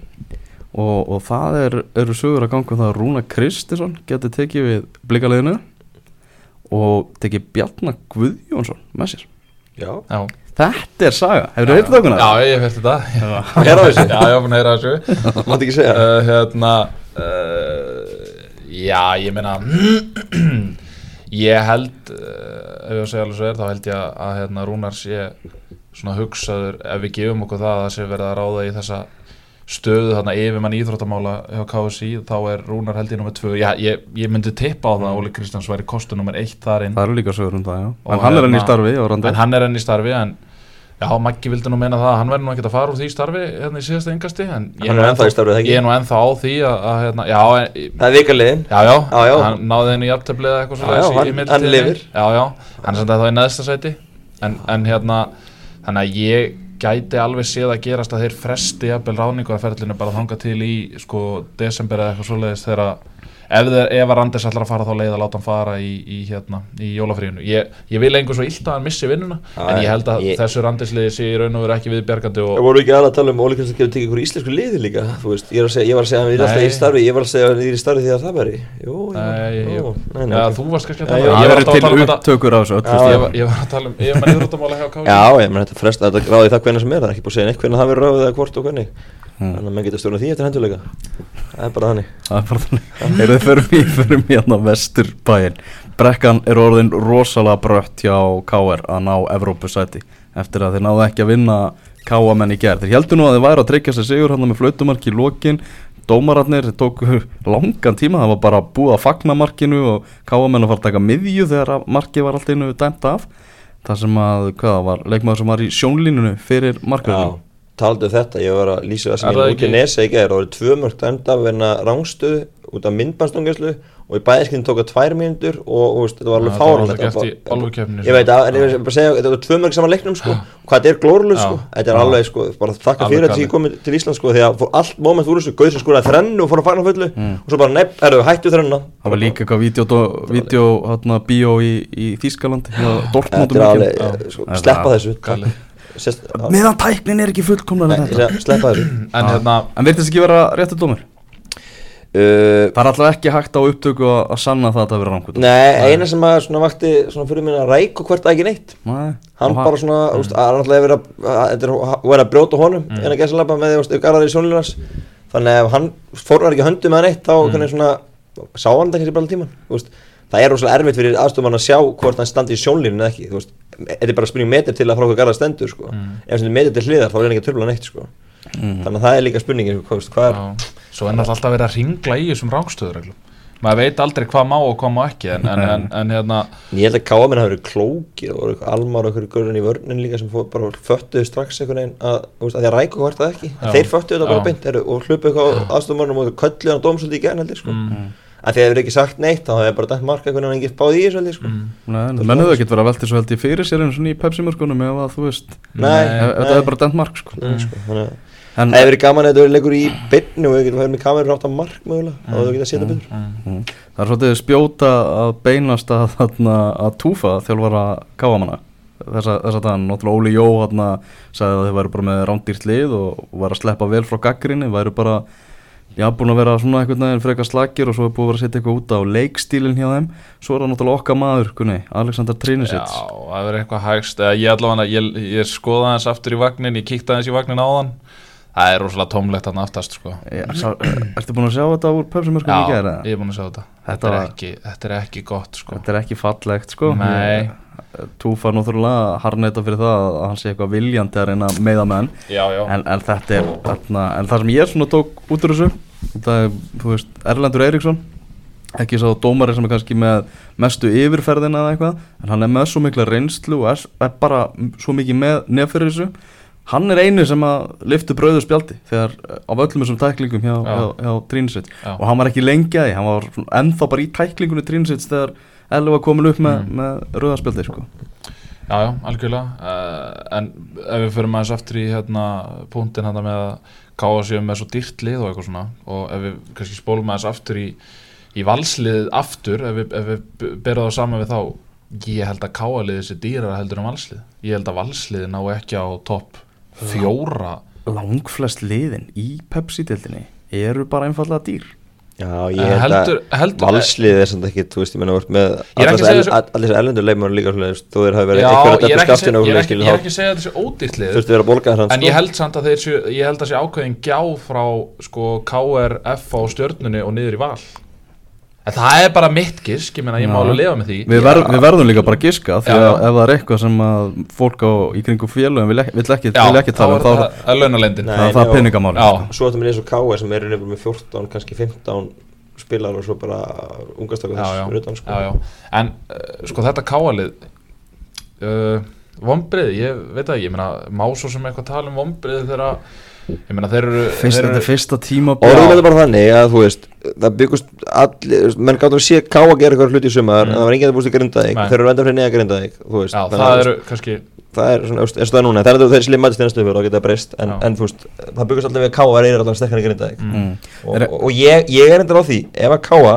og, og það er, eru sögur að ganga um það að Rúna Kristinsson geti tekið við blíkaliðinu og tekið Bjarnar Guðjónsson með sér. Já. Já, Þetta er saga, hefur þið eitthvað okkur? Já, ég hef þetta. Heyra þessu? Já, ég hef búin að heyra þessu. [laughs] Mátti ekki segja. Uh, Hérna uh, Já, ég meina [clears throat] Ég held uh, ef ég á að segja alveg svo er þá held ég að, hérna, Rúnar sé svona hugsaður ef við gefum okkur það að það sé verið að ráða í þessa stöðu þarna yfir mann íþróttamála hjá KSI þá er Rúnar held ég nummer tvö. Já, ég, ég myndi tippa á það að Óli Kristjáns væri kostu nummer eitt þar inn. Það eru líka sögur um það, já. Og en hann er enn í hérna- starfi á en hann er enn í starfi en já, Maggi vildi nú meina það að hann verði nú ekkert að fara úr því starfi hérna í síðasta yngasti en ég er ennþá í starfi, er ég er nú ennþá á því að, að hérna, já, en, Það er vikaliðin já, já, Já, hann náði henni í jafntefli eða eitthvað Já, já, hann- hann lifir. já, já, hann er samt að það í neðsta sæti. En, en hérna, þannig að ég gæti alveg séð að gerast að þeir fresti jafnvel ráninguðarferðlinu bara þanga til í sko desember eða eitthvað svoleiðis þegar ef, ef Randers ætlar að fara þá leið að láta hann fara í, í hérna, í jólafríinu. Ég, ég vil einhver svo illt að hann missi vinnuna Já, en ég held að ég- þessu Randersliði sé í raun og veru ekki viðbjargandi Það og voru ekki aðra að tala um Óli Kristjáns getur tekið ykkur íslensku liði líka Þú veist, ég, er að segja, ég var að segja að hann er alltaf í starfi Ég var að segja að hann er í starfi því að það væri. Jú, jú, Nei, jú, ég- nei, nei, Já, ok. þú varst kannski að tala um- það. ég var að til tala um þetta ég var, var að tala um ég menn þetta fresta, þetta ráði það hvernig sem er Það er ekki búið að segja neitt Þannig að menn getur stjórnað því eftir henduleika Það er bara þannig. Það er bara þannig. Erum við förum í, förum í hérna vestur bæinn Brekkan er orðin rosalega brött hjá KR að ná Evrópusæti Eftir að þeir náðu ekki að vinna KA-menn í gerð Þeir heldur nú að þeir væri að tryggja sér sigur hann með flautumark í lokin. Dómararnir tóku [laughs] langan tíma Það var bara búið að fagna markinu Og KA-menn að fara að taka miðju þegar að markið var allt einu dæmt af. Það sem að, hvað var, leikmaður sem var í sjónlínunu fyrir markaðinu taldu um þetta, ég var að lýsa það sem ég út í nesa í gæðir Það voru tvö mörgt enda að vinna rángstöðu út af myndbandstungeslu og í bæðiskinn tóka tvær mínútur og, og þetta var alveg álfukeppninni, Ég veit að, en ég vil bara segja, þetta var tvö mörg saman leiknum sko, hvað þetta er glórulega sko, þetta er alveg sko, bara þakka fyrir galið. ég komið til Ísland sko, því að fór allt moment úr þessu, gauð sem skoraði þrennu og fór að fagna fullu og svo bara nefn, erðu, hættu þrennuna. Það var líka eitthvað vídeo, hérna, bíó í, hjá Dortmundum eh, sko, sleppa þessu. Meðan tæknin er ekki fullkomlega þessu. en hérna En virtist ekki vera réttu dómur? Uh, Það er alltaf ekki hægt á upptöku að, að sanna það að það vera rangt Nei, eina sem að svona vakti svona fyrir minna ræk og hvert ekki neitt Nei hann bara svona, mm. úst, að hann alltaf verið að þetta er að vera að brjóta honum mm. en að gæsa labba með því, í sjónlínars þannig að hann fórnar ekki höndum með hann eitt þá mm. svona, sá hann þetta ekki bara tíman úst, það er rosalega erfitt fyrir aðstofmann að sjá hvort hann standi í sjónlínu eða ekki þú veist, þetta er bara spurning metir til að frá hvað garðar stendur sko. ef sem metir til hliðar þá er hann ekki að törfla neitt sko. þannig að það er líka spurningin hvað, úst, hvað er, svo er náttúrulega alltaf verið að ringla í þessum rángstöðureglum maður veit aldrei hvað má og hvað má ekki en, en, en, en hérna ég held að káaminn hafi verið klókir og almar og eitthvað görðin í vörnin líka sem fór, bara föttuðu strax einhvern veginn að, að því að ræku hvort það ekki. Já. en þeir föttuðu þetta bara beint og hlupu eitthvað aðstofmörnum og kölluðu hann dómsöldi í gæn heldur sko. mm, að því að þeir eru ekki sagt neitt þá hefur bara dæmt marka einhvern veginn ekki báði í þessu heldur sko. mm. Nei, menn hefur ekkert verið að velta svo held ég fyrir sér eins og í Pepsi-mörkunum ef að þú veist Það er bara dent mark sko Nei, sko. þannig að En það hefur verið gaman að þetta verið leikur í byrnu og við getum verið með kamerur átt að mark mögulega og þú getum að setja betur mm, það er svolítið spjóta að beinast að, að túfa þjálfara káamanna þessa, þessa dagann, náttúrulega Óli Jó sagði að þið væru bara með rándýrt lið og, og væru að sleppa vel frá gaggrinni væru bara, já, búin að vera svona einhvern veginn frekar slagir og svo er búin að vera að setja eitthvað út á leikstílinn hjá þeim. Svo er það náttúrulega okkar maður, kunni, Alexander Já, Trinisits það verður eitthvað hægst. Eða ég allavega, ég, ég skoða hans aftur í vagnin ég kíkti aðeins í vagnin áðan. Það er rosalega tómlegt hann aftast sko. [clears throat] Ertu búin að sjá þetta úr Pepsi-mörkunum í Já, ég er búin að sjá þetta. Þetta þetta er, var- ekki, þetta er ekki gott sko. Þetta er ekki fallegt sko. Nei. Túfa náttúrulega harneita fyrir það að hann sé eitthvað viljandi að reyna að meiða menn Já, já en, en þetta er þarna, en það sem ég svona tók út úr þessu það er, þú veist, Erlendur Eiríksson ekki sá dómari sem er kannski með mestu yfirferðina eða eitthvað en hann er með svo mikla reynslu og er, er bara svo mikið með nefnfyrir þessu hann er einu sem að liftu brauðu spjaldi þegar á öllum þessum tæklingum hjá, Já. hjá, hjá Trínsveit Já. og hann var ekki lengi að því, hann var ennþá bara í tæklingunni Trínsveit þegar Elli var komin upp með, Mm. með rauðaspjaldi sko. Já, já, algjörlega uh, en ef við förum aðeins aftur í hérna, punktin hérna með að káa sér með svo dýrt lið og eitthvað svona og ef við kannski spólum aðeins aftur í, í valsliðið aftur ef við, ef við berum það saman við þá ég held að káa liðið sér dýrara heldur en valslið ég held að valsliðið ná ekki á topp fjóra langflest liðin í Pepsi-dildinni eru bara einfallega dýr Já, ég held heldur- að valslið er samt ekki, þú veist, ég menna vart með allir þessi erlendur leikmar líka þú þeir hafi verið eitthvað að að skaftinu ég er ekki, að segja þessi ódýrt lið. Þurftu vera að bólga hans En ég held samt að þeir séu, ég held að sé ákveðin gjá frá sko KR, F og stjörnunni og niður í val En það er bara mitt gisk, ég meina ég má alveg lifa með því Við, ver, við verðum líka bara að giska því Já, að já. ef það er eitthvað sem að fólk á í kringum félögum vil ekki, tala um er þá það er að launalendin það, það já. peningamáli sko. Svo ættum við eins og K.S. sem eru nefnilega með 14, kannski 15 spilar og svo bara ungastakar þess fyrir utan sko. já, já. En uh, sko þetta káalið uh, Vombrið, ég veit það ekki Ég meina, má svo sem eitthvað tala um vombrið þegar Ég meina, þeir eru Fyrst, þeir þetta eru, er fyrsta tíma Orðum þetta bara þannig að þú veist það byggust allir, menn gáttu að sé K að gera eitthvað hluti í sumar Mm. en það var enginn að búist í grindaðik Nei. þeir eru enda fyrir neða grindaðik þú veist Já, þannig það að eru kannski það er svona, eins og það er núna, það er þeir slið mætist í næstu fyrir og geta breyst en, Já. en þú veist, það byggust alltaf við að Káa er alltaf sterkar í grindaðik Mm. mm. og, Er- og, og ég, ég er endur á því ef að Káa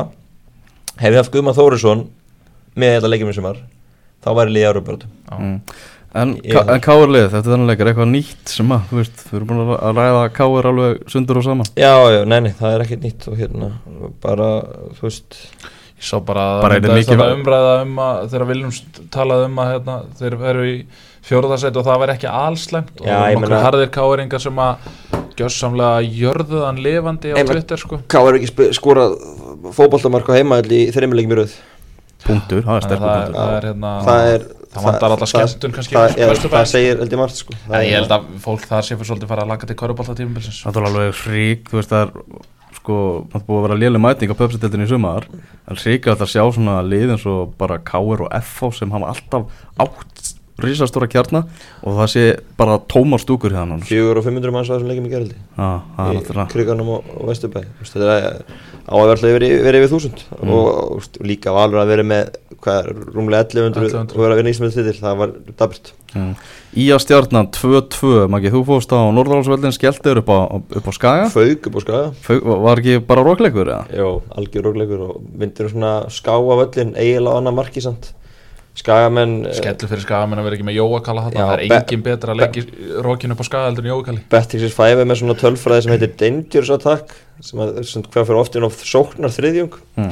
hefði haft Guðmann Þórisson með þetta leikjum í sumar þá væri liðið Európa-börðum já. Mm. En, en Káur lið, þetta er þannig leikar eitthvað nýtt sem að, þú veist, við erum búin að að ræða Káur alveg sundur og saman já, já, nei, nei, það er ekkert nýtt og hérna, bara, þú veist Ég sá bara, Bara er mikið- þetta umræða um að þegar Viljum talaði um að hérna, þeir eru í fjóruðarsæti og það væri ekki allslæmt og meina- harðir káeringar sem að gjössamlega jörðu hann lifandi á Twitter sko. Er ekki fótboltamark á heima í þreimilegjum í röð. Punktur, það er að sterkur það, punktur það það það vantar alltaf það- skemmtun kannski það, Vesturbæ. það segir held ég margt sko. Það En ég held að fólk þar sé fyrir svolítið fara að laka til tímabilsins. Það er alveg veist, það er sko, það búið að vera léleg mæting á pöpsitildinu í sumar. En hrík er alltaf að sjá svona lið eins og bara Káur og FH sem hafa alltaf átt risastóra kjarna og það sé bara tómar stúkur hérna fjögur og 500 manns á þessum leikjum í geraldi Já, það er í kriganum og, og vesturbæ. Þetta er á að verða verið yfir, þúsund Mm. og, og veist, líka valur að vera með hvað er, rúmlega 1100, 1100. og vera að vinna ísmið til það var daburt Mm. Í að stjarnan 2-2, Maggi, þú fórst á Norðalánsvöldin skelltir upp upp á Skaga fauk upp á skaga Fau, Var ekki bara rókleikur? Jó, algjör rógleikur og myndir svona ská af öllin eiginlega marki samt skagamenn eh, Skellu fyrir skagamenn að vera ekki með Jóakalla Það er engin betra að leggja rókinu upp á skaga heldur en Jóakalli Betixis 5 er með svona tölfræði sem heitir Dangerous Attack sem, að, sem hvað fyrir oft inn á sóknar þriðjung. Mm.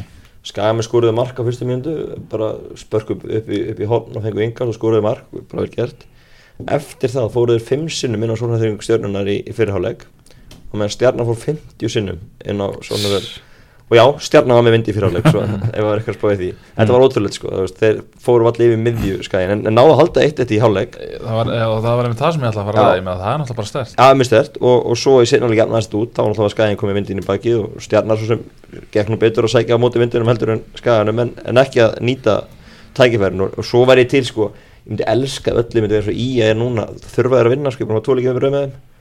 Skagamenn skoruðu mark á fyrstu mjöndu bara spörk upp, upp, í, upp í horn og fengu yngar og skoruðu mark, bara vel gert. Eftir það fóruður 5 sinnum inn á sóknar þriðjung stjörnunar í, í fyrirháleik og meðan stjarnar fór 50 sinnum inn á sóknar þriðjung og já, stjarnar var með vindi í fyrirháleik svo ef það var eitthvað að spáði því. Þetta var ótrúlega sko, þeir fóru allir yfir miðju skagin en, en náðu að halda eitt eitt í háleik Það var, já, það var einmitt það sem ég ætla að fara að ræða, ég meina það er náttúrulega bara stert Já, mjög stert og, og svo í setnáleik jafnast út þá var náttúrulega skæðin komið vindin í bakið og stjarnar svo sem gekk nú betur að sækja á móti vindinum heldur en skæðanum en, en ekki að nýta tækifærin og, og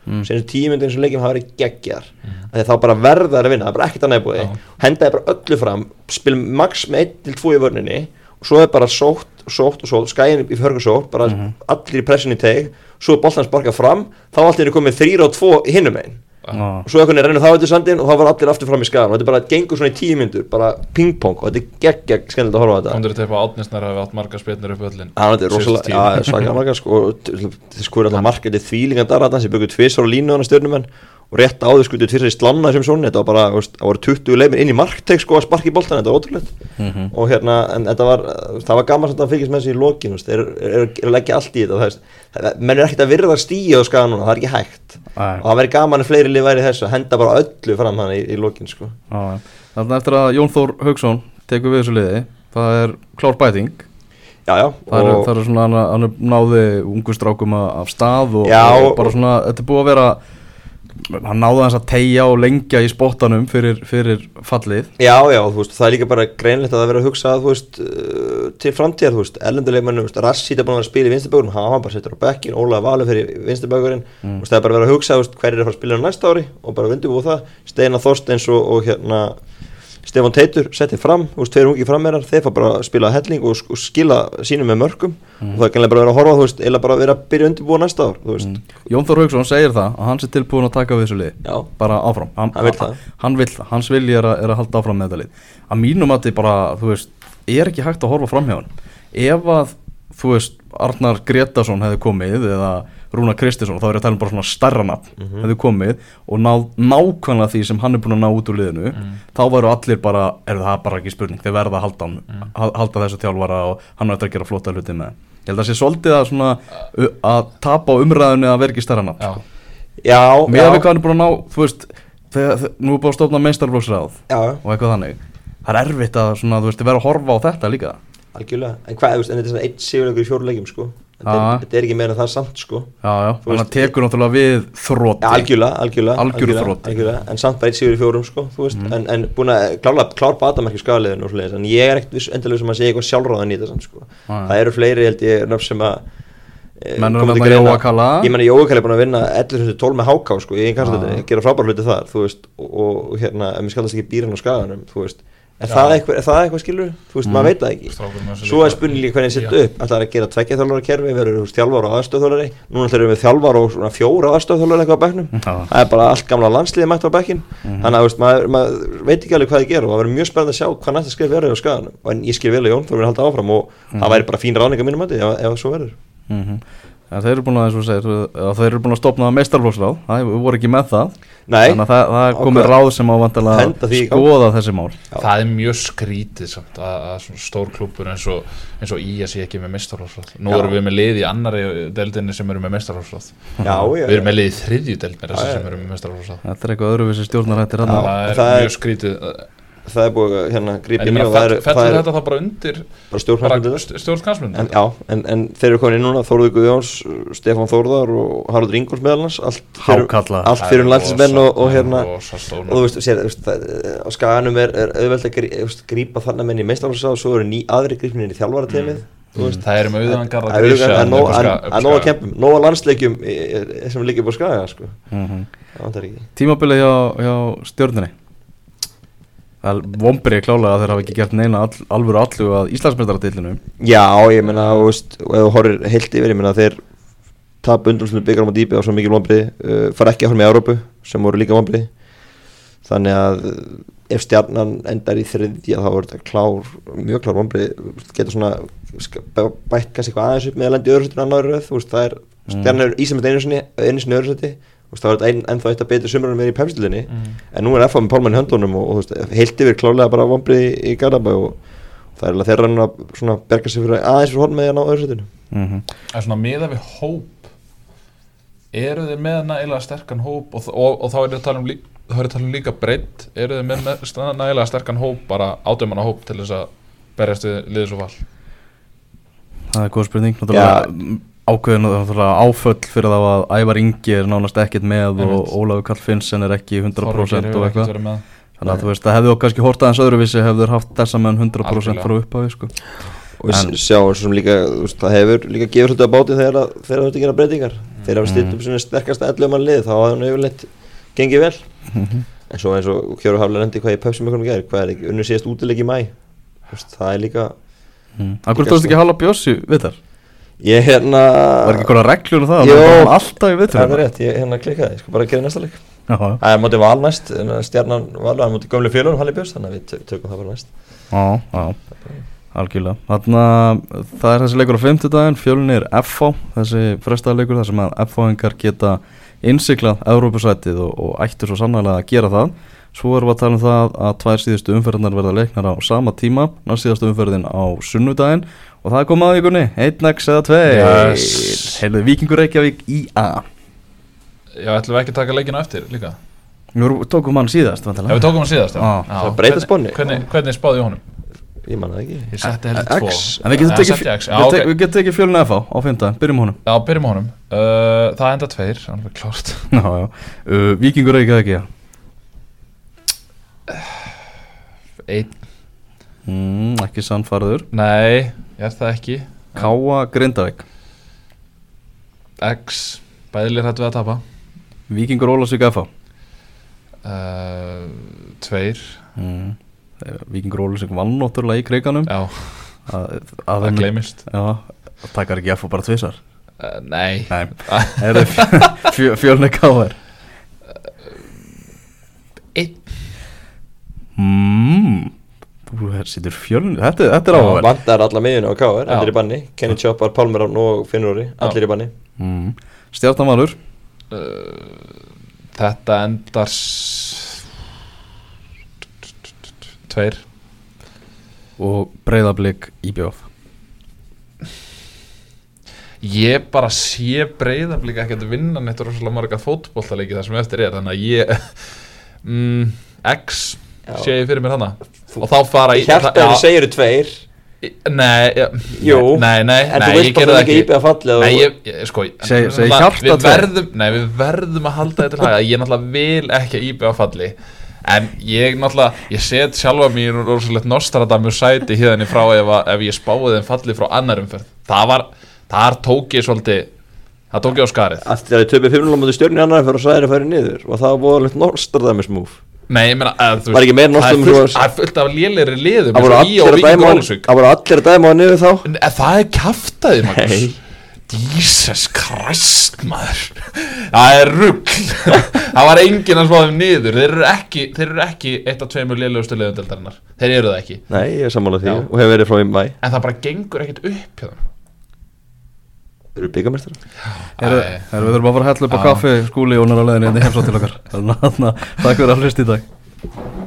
að að að Mm. myndi eins og leikjum hafa verið geggjar mm. þá bara verða þær að vinna, það er bara ekkert búið Já. hendaði bara öllu fram spilum max með 1 til 2 í vörninni og svo er bara sótt, sótt og sótt skæðin í förgursótt, bara allir í pressin í teg, svo er boltan sparkað fram þá allir er komið 3 og 2 hinnum einn. Og svo einhvern veginn rennur þá eftir sandin og þá var allir aftur fram í skagan og þetta er bara gengur svona í tíu myndur bara pingpong og þetta er gegg gegg skemmtilegt að horfa á þetta Komdur þetta upp á átnisnar að við átt marga spilnir upp í öllin Já, þetta er rosalega, já, svaka margar sko, þið skoður alltaf markandi þvílingan darratan sem byggðu tvisar á línu hann að stjórnumenn og rétt áður skutu tvisar í slanna sem svona, þetta var bara, veist, það voru 20 leimir inn í markteg sko að sparki í boltan, þetta var ótrúlegt Mhm. og hérna, en þetta var, það var gaman að fylgjast með þessi í lokin, þeir eru- eru að leggja allt í þetta, það það- menn er ekkert að virða stíja á skagan núna, það er ekki hægt Æ. og það væri gaman að fleiri lið væri í þessu að henda bara öllu fram hann í, í lokin sko. Já. Þannig eftir að Jón Þór Haugsson tekur við þessu liði það er klár bæting Já, já, það er, það er svona hann, hann náði ungu strákum að- af stað og, Já, og- bara svona, þetta er búið að vera hann náði þess að tegja og lengja í spottanum fyrir, fyrir fallið. Já, já, þú veist, það er líka bara greinlegt að það vera að hugsa veist, uh, til framtíðar, þú veist, erlenduleikmennu, þú veist, Rassít er búin að vera að spila í vinstirbögurinn, hann var bara settur á bekkin, Ólaði Valur fyrir vinstirbögurinn, mm. það er bara að vera að hugsa, veist, hver er að fara að spila næsta ári og bara vindu búið það, Steinar Þorsteins og, og hérna, Stefán Teitur settið fram, þú veist, tveir ungi frammerar, þeir fá bara að spila helling og, og skila sínum með mörgum og það er kannlega bara að vera að horfa, þú veist, eða bara að vera að byrja undirbúið næsta ár, veist, Jón Þór Haugsson segir það að hann sé tilbúin að taka við þessu liði. Já, bara áfram. Hann, Hann vill það. hann það, hans vilji er, er að halda áfram með þetta lið. Að mínum að þið bara, þú veist er ekki hægt að horfa fram hjá hann ef að, þú veist, Arnar Gretarsson hefði komið eða Rúna Kristinsson, þá er ég að tala um bara svona starra nafn Mhm. hefði komið og náð nákvæmlega því sem hann er búin að ná út úr liðinu. Þá væru allir bara, er það bara ekki spurning? Þeir verða að halda, hann, ha- halda þessu þjálfara og hann eftir að gera flotta hluti með. Ég held að það sé svolítið að svona að tapa á umræðinu að vera ekki starra nafn Já, með já, við hvað hann búin að ná þú veist, þegar, þegar, nú er búin að stofna meistarflóksráð já, og eitthvað þannig. Það er erfitt að svona, að þetta er er, er ekki meira en það samt sko. Þannig að tekur náttúrulega við þrótti Ja, algjörlega, algjörlega, Algjör algjörlega, þroti. algjörlega, en samt bara eitt sigur í fjórum sko, veist, en, en búin að klár batamerki skagaliðinu og svoleiðis, en ég er ekkert viss endilega sem að segja eitthvað sjálfráðan í þetta sko, það eru fleiri held ég nöfn sem að e, Menn eru koma til þarna greina. Jóa Kalla. ég menna Jóa Kalli er búin að vinna 11.12 með háká sko, í einn Já. kastöldinni, gera frábær hluti þar, og, og hérna, ef mér skallast ekki býran á skaganum, þú veist, er það eitthvað, er það eitthvað skilur, þú veist, Mm. maður veit það ekki. Svo er spurning líka hvernig það Já. setja upp. Það er að gera tveggja þjálfara kerfi, þú veist, þjálfara og aðstöðþjálfari Núna ætlum við með þjálfara og svona fjóra aðstöðþjálfara eitthvað á bekknum. Það er bara allt gamla landsliði mætt á bekkin Þannig að þú veist, maður, maður veit ekki alveg hvað þið gera og það verður mjög spennandi að sjá hvað næsta skrif verður á skaganum. En ég skil vel að Jón þú verður að halda áfram og það væri bara fín ráðning að mínum að ef, ef ja, Þeir eru búin að, eins og þú segir, að þeir eru búin að stopna meistarflóksráð, það við voru ekki með það. Nei, Þannig að það, það Ákveð- ráð sem á vantilega Henda að skoða þessi mál. Já. Það er mjög skrítið samt að, að svona stór klúpur eins og, eins og í að sé ekki með mestarhófsráð Nú Já. erum við með lið í annari deildinni sem eru með já Við erum með lið í þriðju já. sem eru með mestarhófsráð Þetta er eitthvað öðruvísi stjórnarættir það er- mjög skrítið Það er búið að hérna grípa inn og það er, fellur er þetta þá bara undir bara stjórnarfundið stjórn kansmynd En já, en, en þeir eru komin inn núna Þórður Guðjóns, Stefán Þórðar og Haraldur Ingolf meðal hans allt fyrir, Hákalla allt fyrir um landslismenn og, og hérna og og þú veist, sér, þú veist það, á skaganum er, er auðvelt að grípa þannig menn í meistarhalsá og svo eru ný aðri grípin inn í þjálfarateimið þú veist, Það er er er er- það er nóg að kempum, nóg að landsleikjum í- í- sem líka búið skaga sko. Mhm. það vantar ekki. Tímabilið hjá, hjá stjórninni Það er vombrið klálega að þeir hafa ekki gert neina all, alvöru allu að Íslandsmyndaratillinu Já, ég veist, og ef þú horfir heilt yfir, ég meina, þeir tap undrúslu byggarum á dýpi á svo mikil vombrið, uh, fara ekki að horfa með Európu sem voru líka vombrið þannig að uh, ef stjarnan endar í þriðja þá voru þetta klár, mjög klár vombrið getur svona bætt kannski eitthvað aðeins upp með að lenda í öðru setinu annar röð, þú veist, það er stjarnan er ísæmið einu sinni, einu sinni veist, það var ein, ennþá eitt að betur sumrunum við í pepsilinni en nú er FA með pálmann í höndunum og, og þú veist, heilt yfir klárlega bara vombrið í, í Garðabæ og það er alveg þeirra að svona berga sig fyrir aðeins fyrir horn með að ná öðru setinu mm -hmm. En svona miða við hóp eru þið með nægilega sterkan hóp og, og, og þá er ég að tala um, lí, þá er ég að tala um líka breytt eru þið með, nægilega sterkan hóp bara ádömanna hóp til þess að berjast við liðis og val? Það er góð spurning náttúrulega. Ákveðin náttúrulega áföll fyrir þá að Ævar Ingi er nánast ekkert með og Einmitt. Ólafur Karl Finnsen er ekki 100% og eitthvað Þannig að þú veist, það hefði okkur kannski hort aðeins öðruvísi hefur haft þessa menn 100% Algjörlega. frá upphafi sko. og við sjáum svo sem líka þú veist, það hefur líka gefur hlutu að báti þegar að- þegar það er að gera breytingar þegar það stilt upp svona sterkasta 11 mann lið þá hafði hann yfirleitt gengið vel Mhm. en svo eins og Kjóru Haflega rendi hvað ég pöpsi með hvernig gerð hvað er ekki, unnur síðast útileik í mæ það er líka mm. Akkur tóðst ekki Halla Bjössi við þar? Ég hérna Var ekki eitthvað reglur um það? Jó. Alltaf í við það er rétt, ég hérna klikkaði, ég skal bara gera næsta leik það er mótið val næst, en stjarnan val það er mótið gömlu félunum Halli Björns þannig að við tö- tökum það bara næst já, já. Algjörlega Þannig að það er þessi leikur á 50 daginn Fjölnir FH, þessi frestaðleikur þar sem að FH-ingar geta innsiklað Evrópusætið og, og ættu svo sannlega að gera það Svo erum við að tala um það að tvær síðustu umferðinar verða leiknar á sama tíma Næst síðustu umferðin á sunnudaginn Og það komið að vikunni, 1x eða 2 Yes. Heyrðu, Víkingur Reykjavík í A Já, ætlum við ekki að taka leikina eftir líka Við vorum- tókum hann síðast Já, við tókum hann síðast já. Ah. Já. Hvernig, hvernig spáði ég honum? Ég manna það ekki. Ég setti heldur tvo. X. En við getum tekið fjölun FH á 5. Byrjum á honum. Já, byrjum á honum. Uh, Það enda tveir, alveg klárt. [laughs] Já, já. Uh, Víkingur Reykjavík ekki? Einn, mm, Ekki sannfarður nei, ég er það ekki. Káa Grindavík. X, bæðileg hrættu við að tapa. Víkingur Ólasvík FH uh, Tveir, mm. Eh, Víkingur Ólasvík vann náttúrulega í kriganum. Já, að, að það gleymist. Já, það takkar ekki FH bara tvisar uh, Nei, Nei, [laughs] er það fjölni Káar Einn. mm. Þú situr fjölni Þetta, þetta er áhugaverð Vandar alla miðjunu á KR, Já. allir í banni. Kenny Choppar, Pálmur Rafn og Finnur Allir í banni. Mm. Stjartamalur uh, Þetta endar Tveir. Og Breiðablík Íbjóf Ég bara sé breyðablík ekkert vinna neitt rosalega marga fótbollaleiki það sem eftir er þannig að ég mm, X Já. sé ég fyrir mér hana og þá fara í Hjartaður já, segir tveir. Nei, Jú, nei, nei, en nei, þú ég bara gerði það ekki. íbjöða fallið Nei, ég, ég, sko ég- Seg- seg náttúrulega, hjarta Við verðum, nei, við verðum að halda þetta til haga Ég náttúrulega vil ekki að íbjöða falli En ég náttúrulega, ég set sjálfa mér í rosalegt Nostradamus sæti hérna frá ef, að, ef ég spáði þeim falli frá annar umferð. Það var, þar tók ég svolítið Það tók ég á skarið. Eftir að þið töpið 5-0 mútið stjórn í annar fyrir að sæðir að færi niður. Og það var búið Nostradamus move? Nei, ég meina, að, þú meira það er er fullt af lélegri liðum eins og í og Ólafsvík. Það voru allir að dæma á niður þá. En Það er kjaftaði, Magnús. Jesus Christ, maður. Það er rugg Það var enginn að spáða um niður. Þeir eru ekki, þeir eru ekki eitt af tveimur lélegustu liðundeldarinnar Þeir eru það ekki. Nei, ég er sammálað því. Já. og hefur verið frá í mæ En það bara gengur ekkert upp hjá þeim. Þeir eru byggamestrar Æ. heyrðu, Við þurfum að fara að hella upp á kaffi skúli og hún er á leiðinni hérna í heimsótt til okkar. Þannig að [laughs] takk fyrir að hlusta í dag